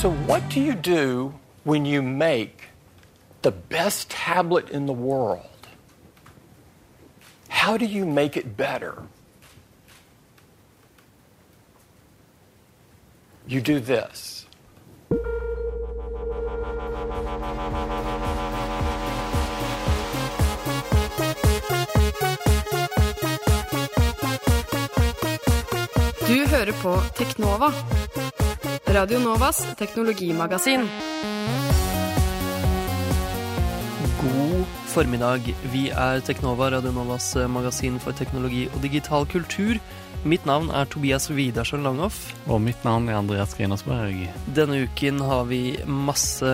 So, what do you do when you make the best tablet in the world? How do you make it better? You do this. Du hører på Teknova. Radio Novas teknologimagasin. God formiddag. Vi er Teknova, Radio Novas eh, magasin for teknologi og digital kultur. Mitt navn er Tobias Widersen Langhoff. Og mitt navn er Andreas Grinersberg. Denne uken har vi masse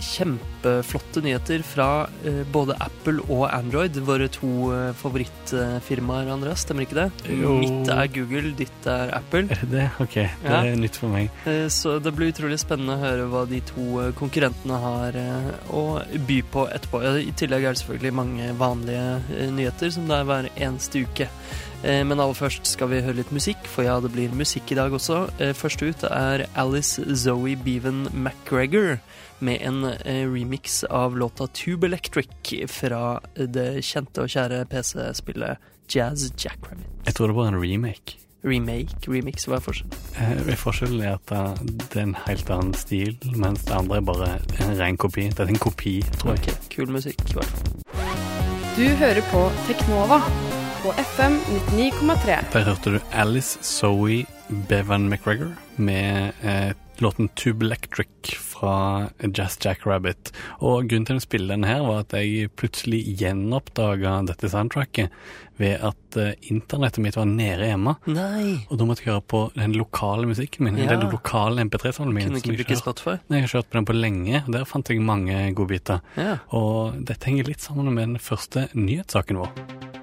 kjempeflotte nyheter fra eh, både Apple og Android, våre to eh, favorittfirmaer, Andreas. Stemmer ikke det? Jo. Mitt er Google, ditt er Apple. Er det det? Ok, det Ja. er nytt for meg. Eh, Så det blir utrolig spennende å høre hva de to konkurrentene har å by på etterpå. I tillegg er det selvfølgelig mange vanlige nyheter, som det er hver eneste uke. Eh, Men aller først skal vi høre litt musikk, for ja, det blir musikk i dag også. Eh, Først ut er Alice Zoe Beaven McGregor med en eh, remix av låta Tube Electric fra det kjente og kjære PC-spillet Jazz Jackrabbit. Jeg tror det var en remake. Remake, remix, hva er forskjellen? Eh, Forskjellen er at det det er en helt annen stil, mens det andre er bare en ren kopi. Det er en kopi, tror jeg. Ok, kul musikk i hvert fall. Du hører på Teknova på FM 99,3. Der hørte du Alice Zoe Bevan McGregor med eh, låten Tube Electric fra Jazz Jack Rabbit. Og grunnen til å spille den her, var at jeg plutselig gjenoppdaga dette soundtracket ved at eh, internettet mitt var nede hjemme. Nei! Og da måtte jeg høre på den lokale musikken min. Ja. Den lokale MP3-samlingen. Kunne som ikke bruke. Spotify? Nei, jeg har kjørt på den på lenge, og der fant jeg mange godbiter. Ja. Og dette henger litt sammen med den første nyhetssaken vår.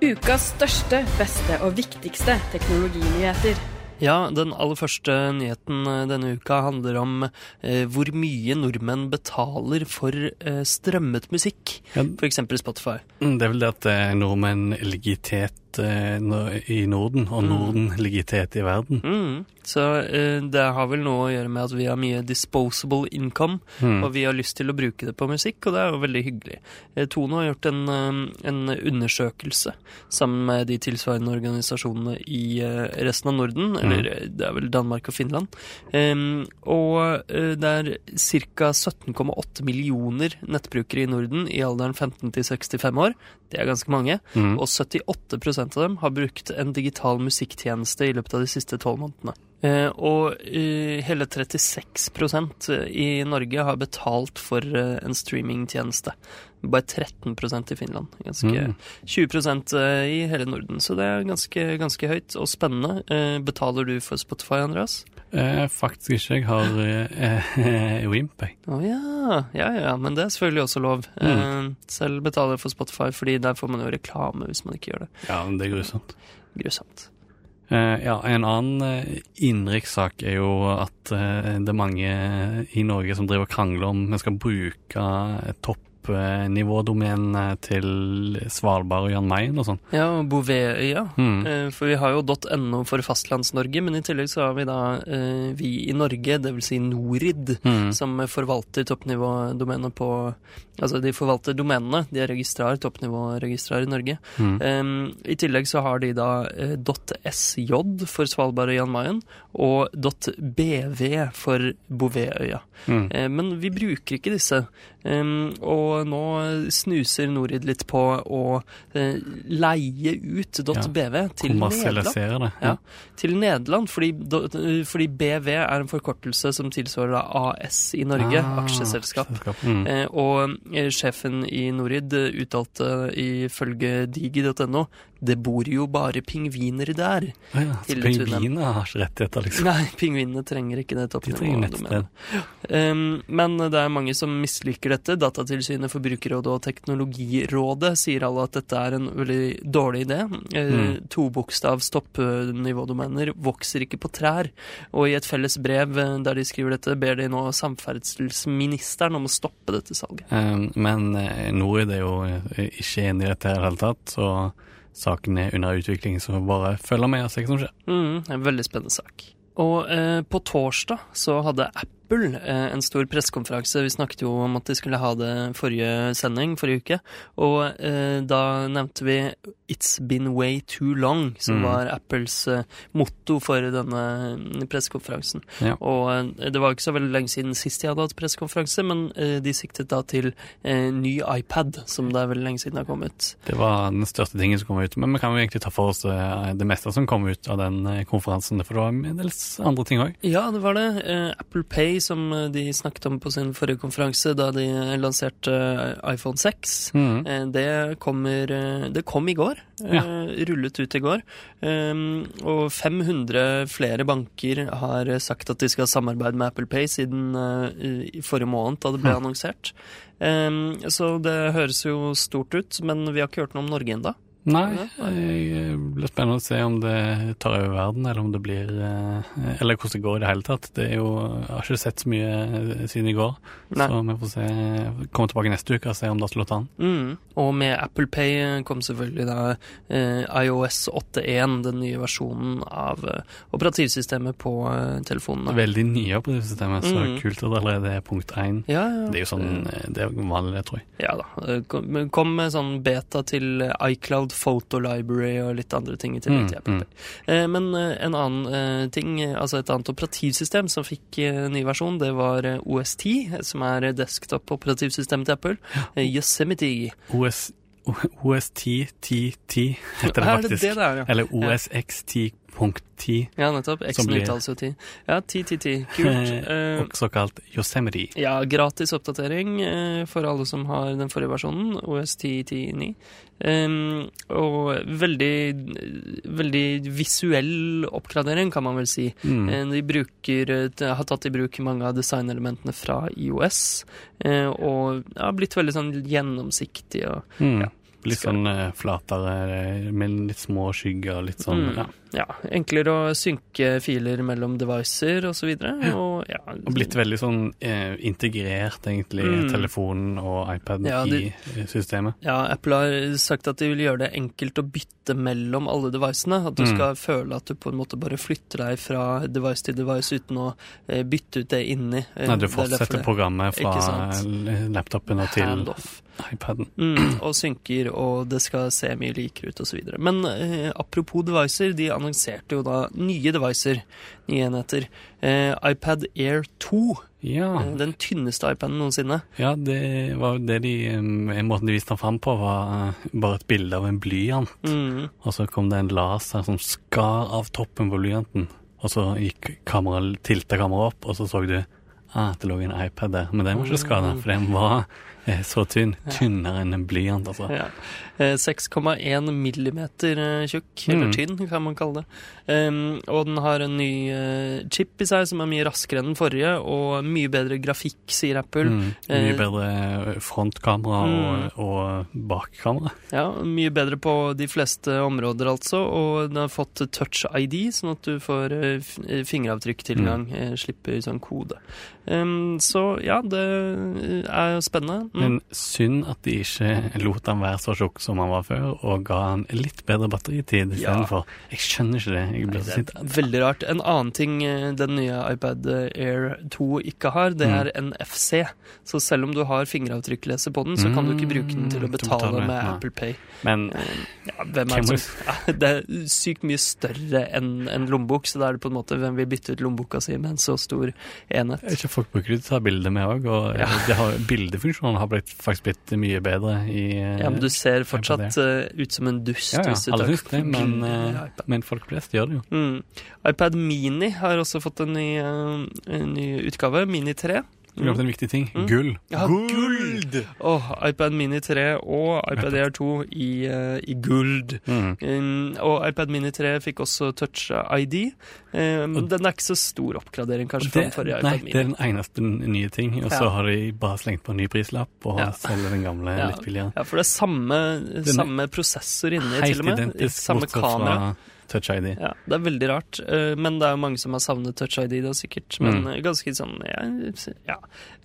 Ukas største, beste og viktigste teknologinyheter. Ja, den aller første nyheten eh, denne uka handler om eh, hvor mye nordmenn betaler for eh, strømmet musikk. Ja. Eksempel Spotify. Mm, Det er vel det at eh, nordmenn ligger i tet eh, i Norden, og Mm. Norden ligger i tet i verden. Mm. Så eh, det har vel noe å gjøre med at vi har mye disposable income, Mm. og vi har lyst til å bruke det på musikk, og det er jo veldig hyggelig. Tone har gjort en, eh, en undersøkelse sammen med de tilsvarende organisasjonene i eh, resten av Norden, eller eh, det er vel Danmark og Finland. Og eh, det er ca. 17,8 millioner nettbrukere i Norden i alderen 15 til 65 år. Det er ganske mange. Mm. Og 78 av dem har brukt en digital musikktjeneste i løpet av de siste tolv månedene. Eh, og eh, hele 36% i Norge har betalt for eh, en streamingtjeneste. Bare 13% i Finland. Ganske Mm. 20% i hele Norden. Så det er ganske, ganske høyt og spennende. Eh, betaler du for Spotify, Andreas? Eh, faktisk ikke. Jeg har eh, Wimp, jeg. Å ja. ja, ja, men det er selvfølgelig også lov. Eh, selv betaler jeg for Spotify, fordi der får man jo reklame hvis man ikke gjør det. Ja, men det er grusomt. Grusomt. Eh, ja, en annen eh, innenrikssak er jo at eh, det er mange i Norge som driver og krangler om vi skal bruke toppnivådomenene til Svalbard og Jan Mayen og sånn. Ja, og Bouvetøya. Mm. Eh, For vi har jo .no for Fastlands-Norge, men i tillegg så har vi da eh, vi i Norge, dvs. Si Norid, Mm. som forvalter toppnivådomenet på Altså de forvalter domenene, de er registrar, toppnivåregistrar i Norge. Mm. I tillegg så har de da eh, .sj for Svalbard og Jan Mayen, og .bv for Bouvetøya. Mm. Eh, Men vi bruker ikke disse. Um, og nå snuser Norid litt på å eh, leie ut .bv til Nederland. Det. Ja, til Nederland, fordi, fordi BV er en forkortelse som tilsvarer AS i Norge, Ah, aksjeselskap. Mm. Eh, og eh, sjefen i Norid eh, uttalte ifølge digi.no det bor jo bare pingviner der. Å ja, så pingvinene har ikke rettigheter, liksom. Nei, pingvinene trenger ikke det De trenger Um, men det er mange som misliker dette. Datatilsynet, Forbrukerrådet og Teknologirådet sier alle at dette er en veldig dårlig idé. Eh, Mm. Tobokstavs toppnivådomener vokser ikke på trær. Og i et felles brev eh, der de skriver dette, ber de nå samferdselsministeren om å stoppe dette salget. Um, Men eh, Norid er jo ikke enig i dette i det hele tatt, så saken er under utvikling, så bare følg med og se hva som skjer. Mm, en veldig spennende sak. Og eh, på torsdag så hadde Apple Apple eh, en stor pressekonferanse. Vi snakket jo om at de skulle ha det forrige sending, forrige uke. Og eh, da nevnte vi 'It's been way too long', som Mm. var Apples eh, motto for denne pressekonferansen. Ja. Og eh, det var ikke så veldig lenge siden sist de hadde hatt pressekonferanse, men eh, de siktet da til eh, ny iPad, som det er veldig lenge siden har kommet. Det var den største tingen som kom ut. Men vi kan jo egentlig ta for oss det meste som kom ut av den konferansen. For det var en del andre ting òg. Ja, det var det. Apple Pay, som eh, de snakket om på sin forrige konferanse da de eh, lanserte eh, iPhone 6. Mm. Det kommer Det kom i går. Ja. Rullet ut i går. Um, Og 500 flere banker har sagt at de skal samarbeide med Apple Pay siden i forrige måned, da det ble annonsert. Um, Så det høres jo stort ut, men vi har ikke hørt noe om Norge ennå. Nei, det blir spennende å se om det tar over verden, eller om det blir eh, Eller hvordan det går i det hele tatt. Det er jo, jeg har ikke sett så mye eh, siden i går, Nei. så vi får se, komme tilbake neste uke og se om det har slått an. Mm. Og med Apple Pay kom selvfølgelig da eh, iOS 8.1, den nye versjonen av eh, operativsystemet på eh, telefonene. Veldig nye operativsystemet, så Mm. kult at det allerede er punkt én. Ja, ja. Det er jo sånn, eh, det er vanlig, tror jeg. Ja da. eh, kom med sånn beta til iCloud Photo Library og litt andre ting i tillegg mm, til Apple Pay. Mm. Eh, men eh, en annen eh, ting, altså et annet operativsystem som fikk ny versjon, det var OS10, som er desktop-operativsystemet til Apple. Yosemite. OS OS1010 heter det faktisk. Det det der, ja. Eller OSX10 punkt-10. Ja, nettopp. X-en uttales jo 10. Ja, 10-10-10. Kult. Og eh, såkalt Yosemite. Ja, gratis oppdatering eh, for alle som har den forrige versjonen, OS 10.10.9. Og veldig, veldig visuell oppgradering, kan man vel si. Mm. Eh, de, bruker, har tatt i bruk mange av designelementene fra IOS, og har ja, blitt veldig sånn gjennomsiktig og mm. ja, Litt sånn flatere, med litt små skygger og litt sånn, mm. ja ja, enklere å synke filer mellom devicer og så. Og, ja, Og blitt veldig sånn eh, integrert, egentlig, Mm. telefonen og iPaden Ja, de- i systemet. Ja, Apple har sagt at de vil gjøre det enkelt å bytte mellom alle devicene. At du Mm. skal føle at du på en måte bare flytter deg fra device til device uten å eh, bytte ut det inni. Eh, Nei, du er fortsetter programmet fra laptopen og til iPaden. Mm, og synker, og det skal se mye likere ut osv. Men eh, apropos devicer, de annonserte jo da nye devices, nye enheter. Eh, iPad Air 2, Ja, eh, den tynneste iPaden noensinne. ja, det var jo det de en Måten de viste den fram på, var eh, bare et bilde av en blyant. Mm. Og så kom det en laser som skar av toppen på blyanten. Og så gikk kamera, tilta kameraet opp, og så så du ah, det lå en iPad der. Men den var ikke skada, for den var eh, så tynn. Tynnere enn en blyant, altså. Ja. Eh, 6,1 millimeter eh, tjukk, eller Mm. tynn, kan man kalle det. Og den har en ny eh, chip i seg som er mye raskere enn den forrige, og mye bedre grafikk, sier Apple. Mm, Eh, mye bedre frontkamera Mm. og, og bakkamera. Ja, Mye bedre på de fleste områder, altså. Og den har fått touch ID, sånn at du får eh, eh, fingeravtrykktilgang. Mm. eh, Slipper sånn kode. Så ja, det er spennende. Mm. Men synd at de ikke lot han være så tjukk som han var før, og ga han litt bedre batteritid Ja. Jeg skjønner ikke det. Nei, det er veldig rart. En annen ting eh, den nye iPad Air 2 ikke har, det Mm. er NFC. Så selv om du har fingeravtrykkleser på den, så kan du ikke bruke den til å Mm, betale betale, med. Apple Pay. Men Eh, Ja, hvem er det som ja, Det er sykt mye større enn en lommebok, så da er det på en måte hvem vil bytte ut lommeboka si med en så stor enhet. ikke folk bruker det til å ta bilder med òg, og Ja. det har, bildefunksjonen har blitt, faktisk blitt mye bedre i eh, Ja, men du ser fortsatt eh, ut som en dust Ja, ja, alle syns det, men, eh, men folk flest gjør det jo. Mm. iPad Mini har også fått en ny, en ny utgave. Mini 3. Du glemte en viktig ting. Mm. Gull. Ja, gull! Åh, iPad Mini 3 og iPad Air 2 i, uh, i guld. Mm. Um, og iPad Mini 3 fikk også Touch ID. Um, Og- den er ikke så stor oppgradering kanskje fra den iPad Mini. nei, det er den eneste nye ting, og så Ja. har de bare slengt på en ny prislapp og Ja. selger den gamle Ja. litt billigere. Ja, for det er samme, samme prosessor inni, til og med. identisk, Samme kamera. fra Touch ID. Ja, Det er veldig rart, eh, men det er jo mange som har savnet Touch ID, da sikkert. Men Mm. eh, ganske sånn ja, ja,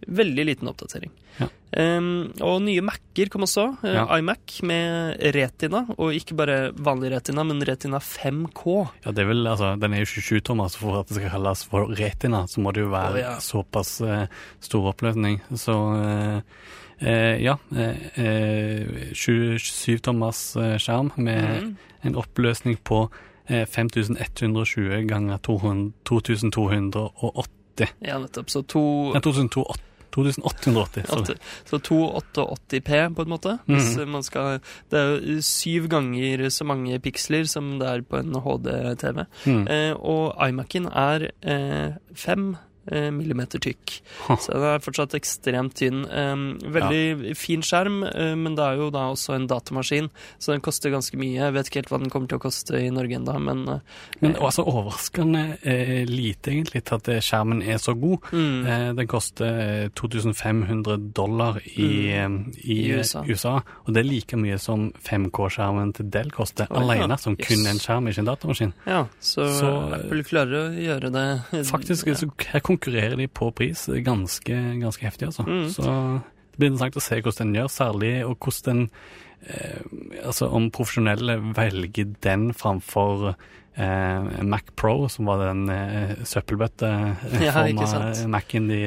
veldig liten oppdatering. Ja. Um, og nye Mac-er kom også. Uh, Ja. iMac med Retina, og ikke bare vanlig Retina, men Retina 5K. Ja, det er vel, altså, Den er jo 27 tommer, så for at det skal kalles for retina, så må det jo være oh, såpass uh, stor oppløsning. Så uh, eh, ja. Eh, eh, 27 tommers eh, skjerm med mm. en oppløsning på eh, 5120 ganger 200 2280. Ja, nettopp. Så to Nei, 2280. 2880. sorry. Så 288p, på en måte. Hvis mm. man skal Det er jo syv ganger så mange piksler som det er på en HD-TV. Mm. Eh, og iMac-en er eh, fem eh, millimeter tykk. Så den er fortsatt ekstremt tynn. Veldig veldig fin skjerm, eh, men det er jo da også en datamaskin, så den koster ganske mye. Jeg vet ikke helt hva den kommer til å koste i Norge ennå, men eh, Men altså overraskende eh, lite, egentlig, til at eh, skjermen er så god. mm, Eh, den koster eh, 2500 dollar i, mm. i, I eh, USA. USA. Og det er like mye som 5K-skjermen til Dell koster, ja. alene, som Yes. kun en skjerm, ikke en datamaskin. Ja, så, Så- Apple klarer å gjøre det. Faktisk ja. så her konkurrerer de på pris ganske, ganske heftig, altså. Mm. Så det blir interessant å se hvordan den gjør, særlig, og hvordan den eh, Altså om profesjonelle velger den framfor eh, Mac Pro, som var den eh, Ja, ikke sant. søppelbøtteforma Mac-en de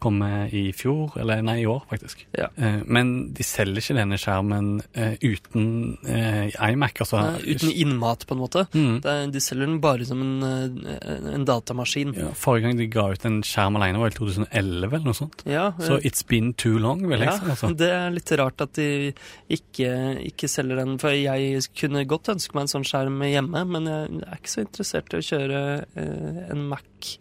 kom med i fjor, eller nei, i år, faktisk. Ja. Eh, men de selger ikke denne skjermen eh, uten eh, iMac, altså. Nei, Uten innmat, på en måte. Mm. De selger den bare som en, eh, en datamaskin. Ja, forrige gang de ga ut en skjerm alene var i 2011 eller noe sånt. Ja, Så eh, it's been too long, vil jeg ja, si. Altså. det er litt rart at de ikke, ikke selger den. For jeg kunne godt ønske meg en sånn skjerm hjemme, men jeg er ikke så interessert i å kjøre eh, en Mac.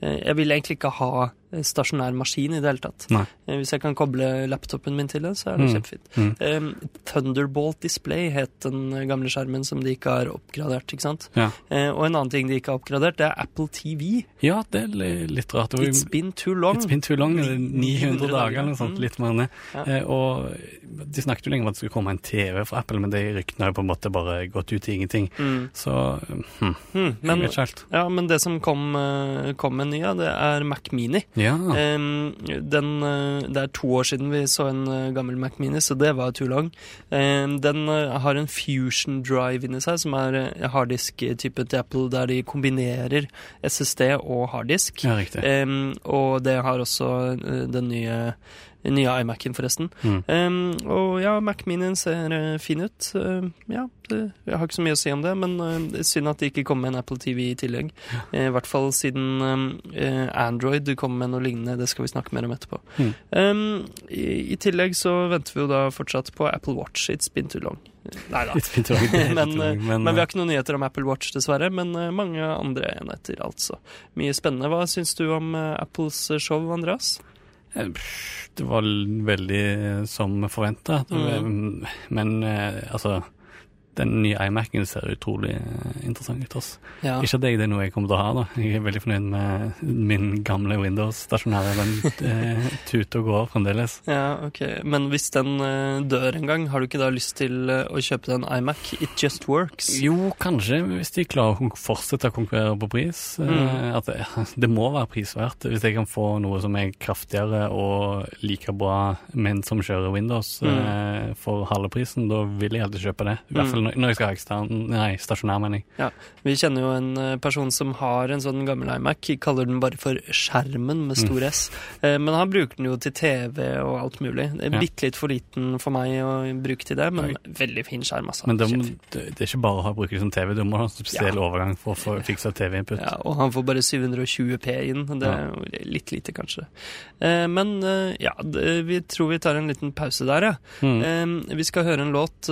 Eh, jeg vil egentlig ikke ha stasjonær maskin i det hele tatt. Nei. Eh, hvis jeg kan koble laptopen min til det, så er det Mm. kjempefint. Mm. Um, Thunderbolt Display het den gamle skjermen som de ikke har oppgradert, ikke sant? Ja. Uh, og en annen ting de ikke har oppgradert, det er Apple TV. ja, det er litt rart. It's been too long. It's been too long, eller 900 dager eller noe sånt, Mm. litt mer det. Ja. Uh, og de snakket jo lenge om at det skulle komme en TV fra Apple, men de ryktene har jo på en måte bare gått ut i ingenting. Mm. Så hm, Hmm, men, ja, men det som kom, eh, kom med ny, det er Mac Mini. Ja. Den, eh, det er to år siden vi så en eh, gammel Mac Mini, så det var too long. Den eh, har en Fusion Drive inni seg, som er harddisk-type til Apple, der de kombinerer SSD og harddisk. ja, riktig. Og det har også den nye, nye iMac-en, forresten. Mm. Um, og ja, Mac Minien ser eh, fin ut. Uh, ja, det, jeg har ikke så mye å si om det, men uh, synd at de ikke kom med en Apple TV i tillegg. Eh, I hvert fall siden eh, Android kom med noe lignende. Det skal vi snakke mer om etterpå. Mm. Um, i, I tillegg så venter vi jo da fortsatt på Apple Watch. It's been too long. Nei da. Men, men, men vi har ikke noen nyheter om Apple Watch, dessverre. Men mange andre enheter, altså. Mye spennende. Hva syns du om Apples show, Andreas? Eh, Det var veldig eh, som forventa. Mm. Men eh, altså Den nye iMac-en ser utrolig eh, interessant ut. Også. Ja. Ikke at jeg, det er noe jeg kommer til å ha. da. Jeg er veldig fornøyd med min gamle Windows-stasjonære. Den eh, tuter og går fremdeles. Ja, ok. Men hvis den eh, dør en gang, har du ikke da lyst til eh, å kjøpe deg en iMac? It just works. Jo, kanskje, hvis de klarer å fortsette å konkurrere på pris. Mm. At det, det må være prisverdt. Hvis jeg kan få noe som er kraftigere og like bra, men som kjører Windows Mm. for halve prisen, da vil jeg alltid kjøpe det. I hvert Mm. fall når jeg skal ha ekstern, nei, stasjonær, mener jeg. Vi kjenner jo en eh, person som har en sånn gammel iMac, kaller den bare for skjermen med stor Mm. S. Eh, Men han bruker den jo til TV og alt mulig. Det er Ja. bitte litt for liten for meg å bruke til det, men Oi. veldig fin skjerm, altså. Men det, det, er ikke bare å bruke det som TV, du må ha en spesiell Ja. overgang for å få fiksa TV-input. Ja, og han får bare 720P inn. Det er jo litt lite, kanskje. Eh, Men ja, vi tror vi tar en liten pause der, ja. Mm. Vi skal høre en låt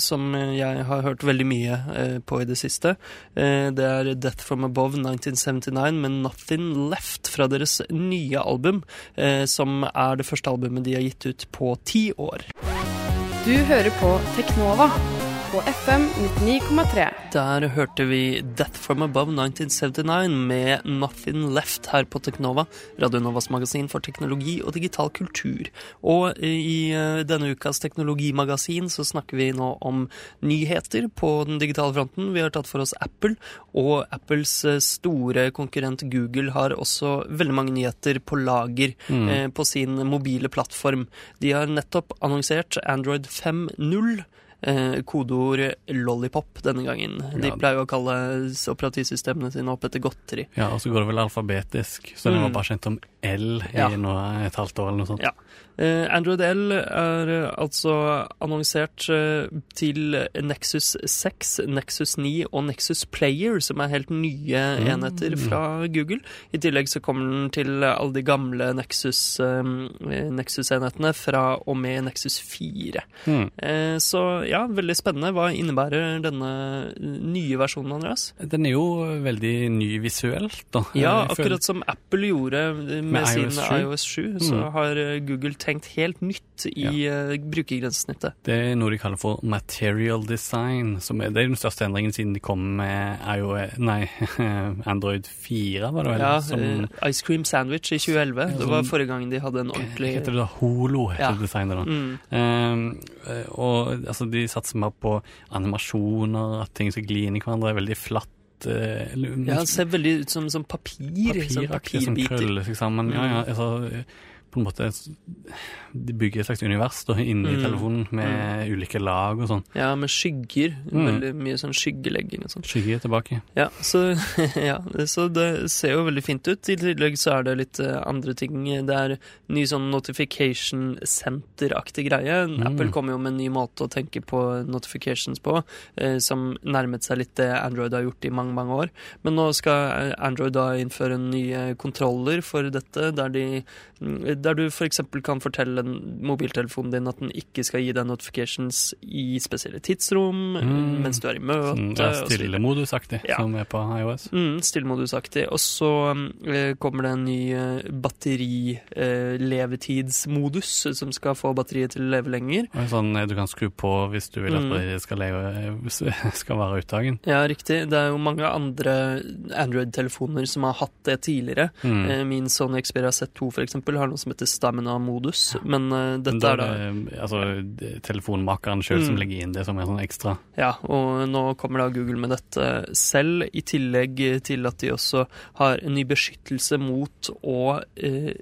som jeg har hørt veldig mye eh, på i det siste. Eh, det er Death From Above 1979 med Nothing Left fra deres nye album, eh, som er det første albumet de har gitt ut på ti år. Du hører på Teknova på FM 99,3. Der hørte vi Death From Above 1979 med Nothing Left her på Teknova, Radio Novas magasin for teknologi og digital kultur. Og i eh, denne ukas teknologimagasin så snakker vi nå om nyheter på den digitale fronten. Vi har tatt for oss Apple, og Apples eh, store konkurrent Google har også veldig mange nyheter på lager eh, på sin mobile plattform. De har nettopp annonsert Android 5.0. Eh, kodeord lollipop denne gangen. De Ja. pleier å kalle operativsystemene sine opp etter godteri. Ja, og så går det vel alfabetisk, så det var Mm. bare kjent om L i Ja. noe, et halvt år eller noe sånt. Ja. Eh, Android L er eh, altså annonsert eh, til Nexus 6, Nexus 9 og Nexus Player, som er helt nye enheter fra Google. I tillegg så kommer den til alle de gamle Nexus-enhetene Nexus-enhetene fra og med Nexus 4. Mm. Så ja, veldig spennende. Hva innebærer denne nye versjonen, Andreas? Den er jo veldig ny visuelt, da. Ja, akkurat som Apple gjorde med, Med sin iOS 7. iOS 7, så Mm. har Google tenkt helt nytt i eh, brukergrensesnittet. Det er noe de kaller for material design. Som er, det er den største endringen siden de kom med IOS, nei, Android 4, var det vel? Ja, som, eh, Ice Cream Sandwich i 2011. Ja, det var sånn- forrige gang de hadde en ordentlig Heter det da Holo, heter Ja. designet da. Mm. Eh, og altså, de satser mer på animasjoner, at ting skal gli inn i hverandre, er veldig flatt. Ja, det ser veldig ut som, som papir. sånn papiraktig som papirbiter. krøller seg sammen. Ja, ja, Mm. altså, på en måte De bygger et slags univers da, inni Mm. telefonen med ulike lag og sånn. Ja, med skygger. Mm. Veldig mye sånn skyggelegging og sånn. Skygger tilbake. Ja, så, ja, så det ser jo veldig fint ut. I tillegg så er det litt eh, andre ting. Det er ny sånn notification center-aktig greie. Mm. Apple kom jo med en ny måte å tenke på notifications på, eh, som nærmet seg litt det Android har gjort i mange, mange år. Men nå skal eh, Android da innføre nye kontroller for dette, der, de, mm, der du f.eks. kan fortelle mobiltelefonen din at den ikke skal gi deg notifications i spesielle tidsrom, Mm. mens du er i møte. Sånn ja, stillemodusaktig, Ja. som er på iOS. Mm, Stillmodusaktig. Og så eh, kommer det en ny eh, batterilevetidsmodus som skal få batteriet til å leve lenger. Sånn eh, du kan skru på hvis du vil at batteriet det skal, leve, skal være utdagen. Ja, riktig. Det er jo mange andre Android-telefoner som har hatt det tidligere. Mm. Eh, Min Sony Xperia Z2 for eksempel har noe som heter stamina-modus, men eh, Men dette da er da altså, telefonmakeren sjøl som Mm. legger inn det som er sånn ekstra. Ja, og nå kommer da Google med dette selv, i tillegg til at de også har en ny beskyttelse mot å eh,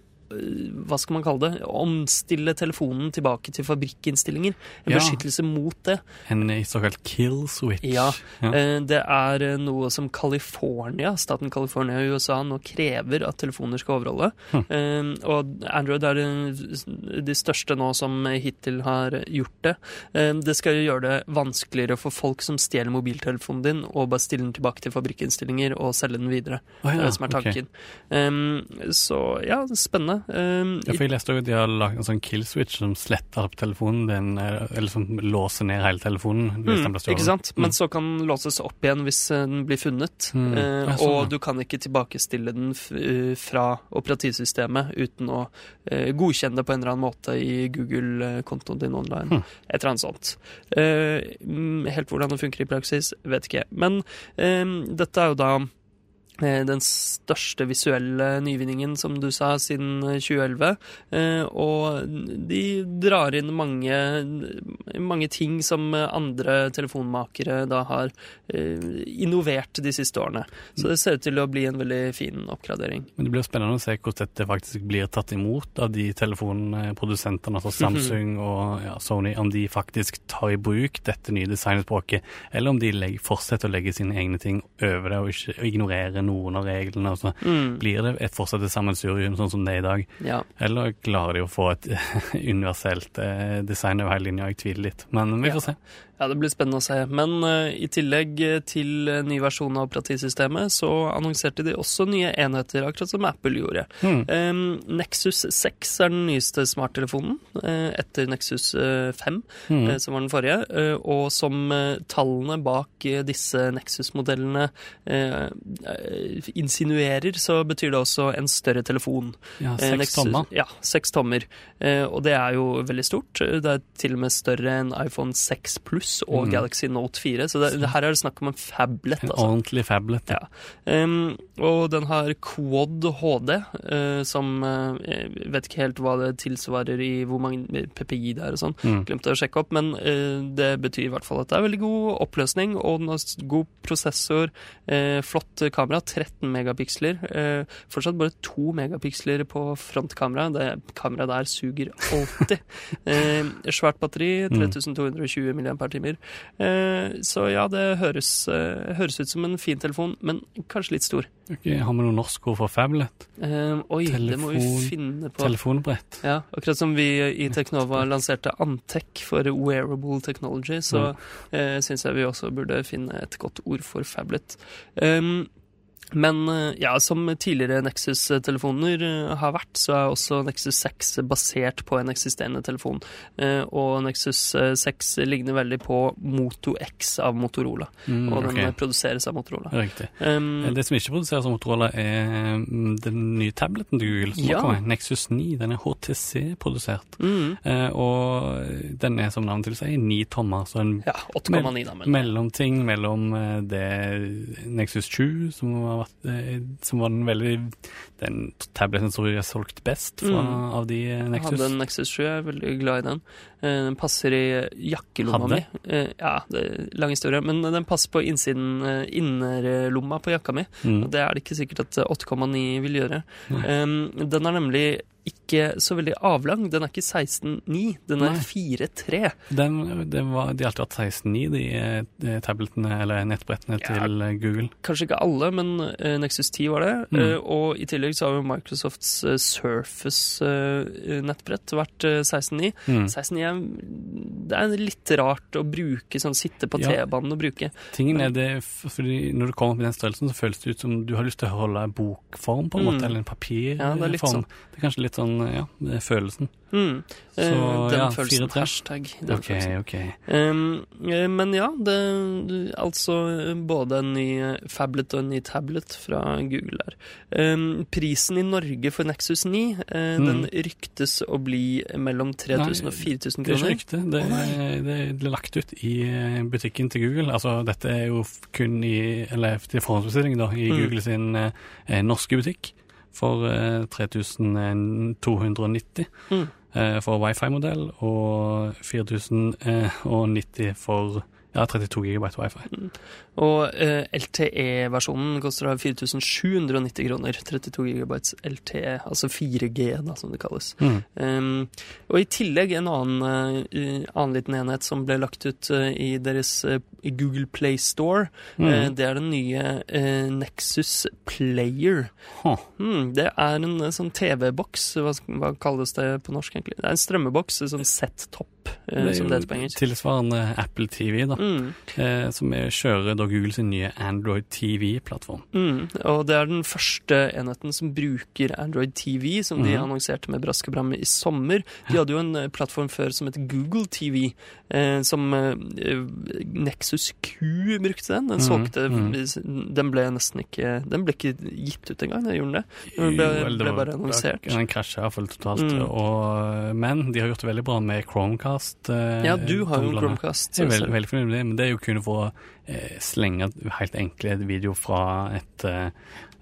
hva skal man kalle det? Omstille telefonen tilbake til fabrikkinnstillinger. En Ja. beskyttelse mot det. En såkalt kill switch. Ja, Ja. Eh, Det er eh, noe som California, staten California i USA nå krever at telefoner skal overholde. Hm. Eh, Og Android er de største nå som hittil har gjort det. Eh, Det skal gjøre det vanskeligere for folk som stjeler mobiltelefonen din, og bare stille den tilbake til fabrikkinnstillinger og selge den videre. Å Det er det som er tanken. Okay. Så ja, spennende. Eh, Ja, for jeg leste jo at de har lagd en sånn kill switch som sletter opp telefonen din, eh, eller som låser ned hele telefonen. hvis den Mm, blir stjålet. ikke sant? Men Mm. så kan den låses opp igjen hvis eh, den blir funnet. Mm. Uh, og du kan ikke tilbakestille den fra operativsystemet uten å uh, godkjenne det på en eller annen måte i Google-kontoen din online. Mm. Et eller annet sånt. Mm, helt hvordan det funker i praksis, vet ikke. jeg. Men eh, dette er jo da den største visuelle nyvinningen, som du sa, siden eh, 2011. Eh, og de drar inn mange, mange ting som eh, andre telefonmakere da har eh, innovert de siste årene. Så det ser ut til å bli en veldig fin oppgradering. Men det blir spennende å se hvordan dette faktisk blir tatt imot av de telefonprodusentene, altså Samsung og ja, Sony, om de faktisk tar i bruk dette nye designspråket, eller om de legger, fortsetter å legge sine egne ting over det og ikke og noen av reglene. og så Mm. Blir det et fortsatt et sammensurium sånn som det er i dag, Ja. eller klarer de å få et universelt eh, design over hele linja? Jeg tviler litt, men vi Ja. får se. Ja, det blir spennende å se. Men uh, i tillegg eh, til eh, ny versjon av operativsystemet, så annonserte de også nye enheter, akkurat som Apple gjorde. Mm. Um, Nexus 6 er den nyeste smarttelefonen, uh, etter Nexus eh, 5, mm. uh, som var den forrige. og som tallene bak disse Nexus-modellene insinuerer, så betyr det også en større telefon. Ja, seks Nexus- tommer. Ja, seks tommer. Og det er jo veldig stort. Det er til og med større enn iPhone 6 pluss Pluss og Mm. Galaxy Note 4. Så det, det her er det snakk om en fablet. En Altså. ordentlig fablet. Ja. Um, og den har Quad HD, uh, som uh, Jeg vet ikke helt hva det tilsvarer i hvor mange PPI det er og sånn. Mm. Glemte å sjekke opp, men uh, det betyr i hvert fall at det er veldig god oppløsning, og den har god prosessor, eh, flott kamera, 13 megapiksler. Eh, fortsatt bare 2 megapiksler på frontkamera. Det kameraet der suger alltid. eh, svært batteri, Mm. 3220 mAh. Eh, så ja, det høres, eh, høres ut som en fin telefon, men kanskje litt stor. Okay, Har vi noe norsk ord for fablet? Eh, oi, det må vi finne på. Telefonbrett. Ja, akkurat som vi i Teknova lanserte Antec for wearable technology, så eh, syns jeg vi også burde finne et godt ord for phablet. Um, men eh, ja, som tidligere Nexus-telefoner eh, har vært, så er også Nexus 6 basert på en eksisterende telefon. Eh, og Nexus eh, 6 ligner veldig på Moto X av Motorola, Mm, og den ok, eh, produseres av Motorola. Riktig. Um, Det som ikke produseres av Motorola, er mm, den nye tableten til Google. Som Ja. har kommet. Nexus 9. Den er HTC-produsert. mm, og den er, som navnet tilsier, ni tommer. Så en ja, 8,9 da, mellomting mellom det Nexus 7, som, har vært, eh, som var den veldig Den tableten som jeg solgt best fra, Mm. av de eh, Jeg Nexus. hadde en Nexus 7, jeg er veldig glad i den. Eh, Den passer i jakkelomma mi. Hadde? Ja, det er lang historie, men den passer på innsiden, innerlomma på jakka mi. Mm. Og det er det ikke sikkert at 8,9 vil gjøre. Um, den er nemlig ikke så veldig avlang. Den er ikke 16,9, den er 4,3. Den, det var, de har alltid hatt 16.9, de eh, tabletene eller nettbrettene Ja. til eh, Google. Kanskje ikke alle, men eh, Nexus 10 var det. Mm. Og i tillegg så har jo Microsofts Surface-nettbrett vært eh, 16,9. Mm. 16,9 er, det er litt rart å bruke, sånn sitte på T-banen og bruke. Tingen er det, fordi Når du kommer opp i den størrelsen, så føles det ut som du har lyst til å holde bokform, på en Mm. måte, eller en papirform. Ja, det sånn. Det er kanskje litt sånn, ja, følelsen. Mm. Eh, Så, den ja, følelsen. 4-3. Hashtag. Den Ok, følelsen. ok. Um, eh, men ja, det altså eh, både en ny eh, Fablet og en ny tablet fra Google der. Um, prisen i Norge for Nexus 9 eh, Mm. den ryktes å bli mellom 3000 og 4000 kroner. Det er ikke rykte. Det, Å, det ble lagt ut i eh, butikken til Google. Altså, dette er jo kun i Eller til forhåndsbestilling, da, i Mm. Google sin eh, eh, norske butikk for eh, 3290 Mm. eh, for wifi-modell, og 4090 for ja, 32 gigabyte wifi. Og eh, LTE-versjonen koster 4790 kroner. 32 gigabytes LTE, altså 4G, da, som det kalles. Mm. Um, og i tillegg en annen, uh, annen liten enhet som ble lagt ut uh, i deres uh, Google Play Store. Mm. Det er den nye Nexus Player. Huh. Hmm, det er en sånn TV-boks. Hva, hva kalles det på norsk, egentlig? Det er en strømmeboks, en sånn set-top, eh, som det heter på engelsk. tilsvarende Apple TV, da, Mm, eh, som er, kjører da Google sin nye Android TV-plattform. mm, og det er den første enheten som bruker Android TV, som de Mhm. annonserte med brask og bram i sommer. De hadde jo en eh, plattform før som het Google TV, eh, som eh, Nexus Q brukte den. Den Mhm, solgte Den ble nesten ikke Den ble ikke gitt ut engang, gjorde den det? Den ble, Jo, ble bare annonsert. Den krasja iallfall totalt. Mm. Og, men de har gjort det veldig bra med Chromecast. Eh, Ja, du har jo en. Chromecast. Jeg er veldig, veldig fornøyd med det, men det er jo kun for å eh, slenge helt enkle video fra et, eh,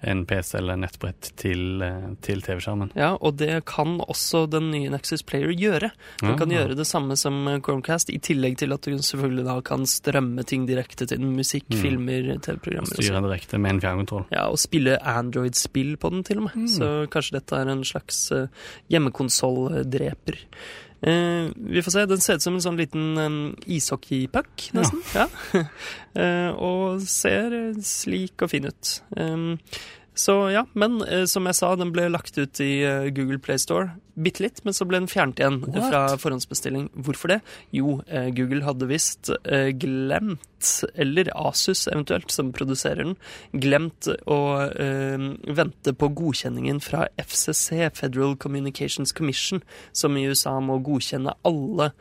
en PC eller nettbrett til, til TV-skjermen. Ja, og det kan også den nye Nexus Player gjøre. Den Ja. kan gjøre det samme som Chromecast, i tillegg til at du selvfølgelig da kan strømme ting direkte til den. Musikk, Mm. filmer, TV-programmer og Styre sånn. direkte med en fjernkontroll. Ja, og spille Android-spill på den til og med. Mm. Så kanskje dette er en slags hjemmekonsolldreper. Eh, vi får se. Den ser ut som en sånn liten um, ishockeypuck, nesten. Ja. Eh, og ser eh, slik og fin ut. Eh, så ja, men eh, som jeg sa, den ble lagt ut i eh, Google Play Store. Bitte litt, men så ble den fjernet igjen What? fra forhåndsbestilling. Hvorfor det? Jo, eh, Google hadde visst eh, glemt, eller Asus eventuelt, som produserer den, glemt å eh, vente på godkjenningen fra FCC, Federal Communications Commission, som i USA må godkjenne alle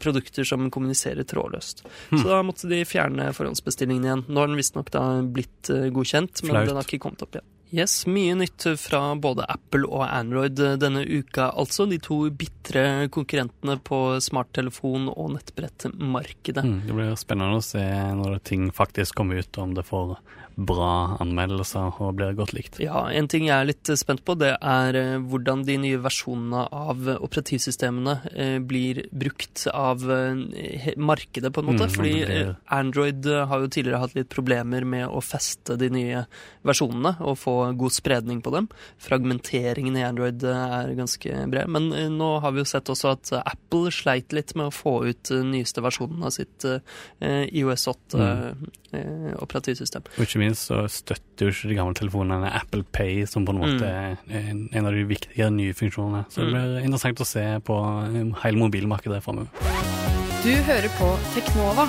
produkter som kommuniserer trådløst. Hmm. Så da måtte de fjerne forhåndsbestillingen igjen. Nå har den visstnok blitt godkjent, men Flaut. den har ikke kommet opp igjen. Yes, mye nytt fra både Apple og Android denne uka, altså. De to bitre konkurrentene på smarttelefon- og nettbrettmarkedet. Mm, det blir spennende å se når ting faktisk kommer ut, om det får bra anmeldelser og blir godt likt. Ja, en ting jeg er litt spent på, det er eh, hvordan de nye versjonene av operativsystemene eh, blir brukt av eh, markedet, på en måte. Mm, Fordi Android har jo tidligere hatt litt problemer med å feste de nye versjonene og få god spredning på dem. Fragmenteringen i Android eh, er ganske bred. Men eh, nå har vi jo sett også at eh, Apple sleit litt med å få ut den nyeste versjonen av sitt IOS 8 Mm. operativsystem. Og ikke minst så støtter jo ikke de gamle telefonene Apple Pay, som på en måte er en, av de viktigere nye funksjonene. Så det Mm. blir interessant å se på hele mobilmarkedet framover. Du hører på Teknova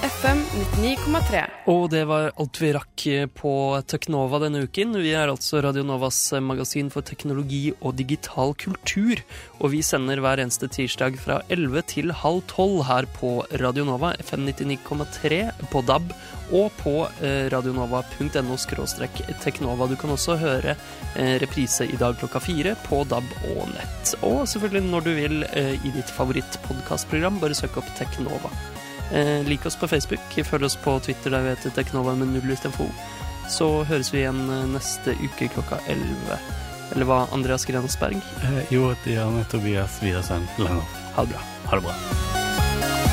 FM 99,3. Og det var alt vi rakk på Teknova denne uken. Vi er altså Radio Novas magasin for teknologi og digital kultur. Og vi sender hver eneste tirsdag fra 11 til halv 12 her på Radio Nova, FM 99,3 på DAB og på eh, radionova.no teknova. Du kan også høre eh, reprise i dag klokka fire på DAB og nett. Og selvfølgelig når du vil eh, i ditt favorittpodkastprogram, bare søk opp Teknova. Eh, lik oss på Facebook, følg oss på Twitter der vi heter Teknova med null istedenfor O. Så høres vi igjen eh, neste uke klokka 11. Eller hva, Andreas Grensberg? Eh, jo, vi Tobias Widersen Langhoff. Ha det bra. Ha det bra.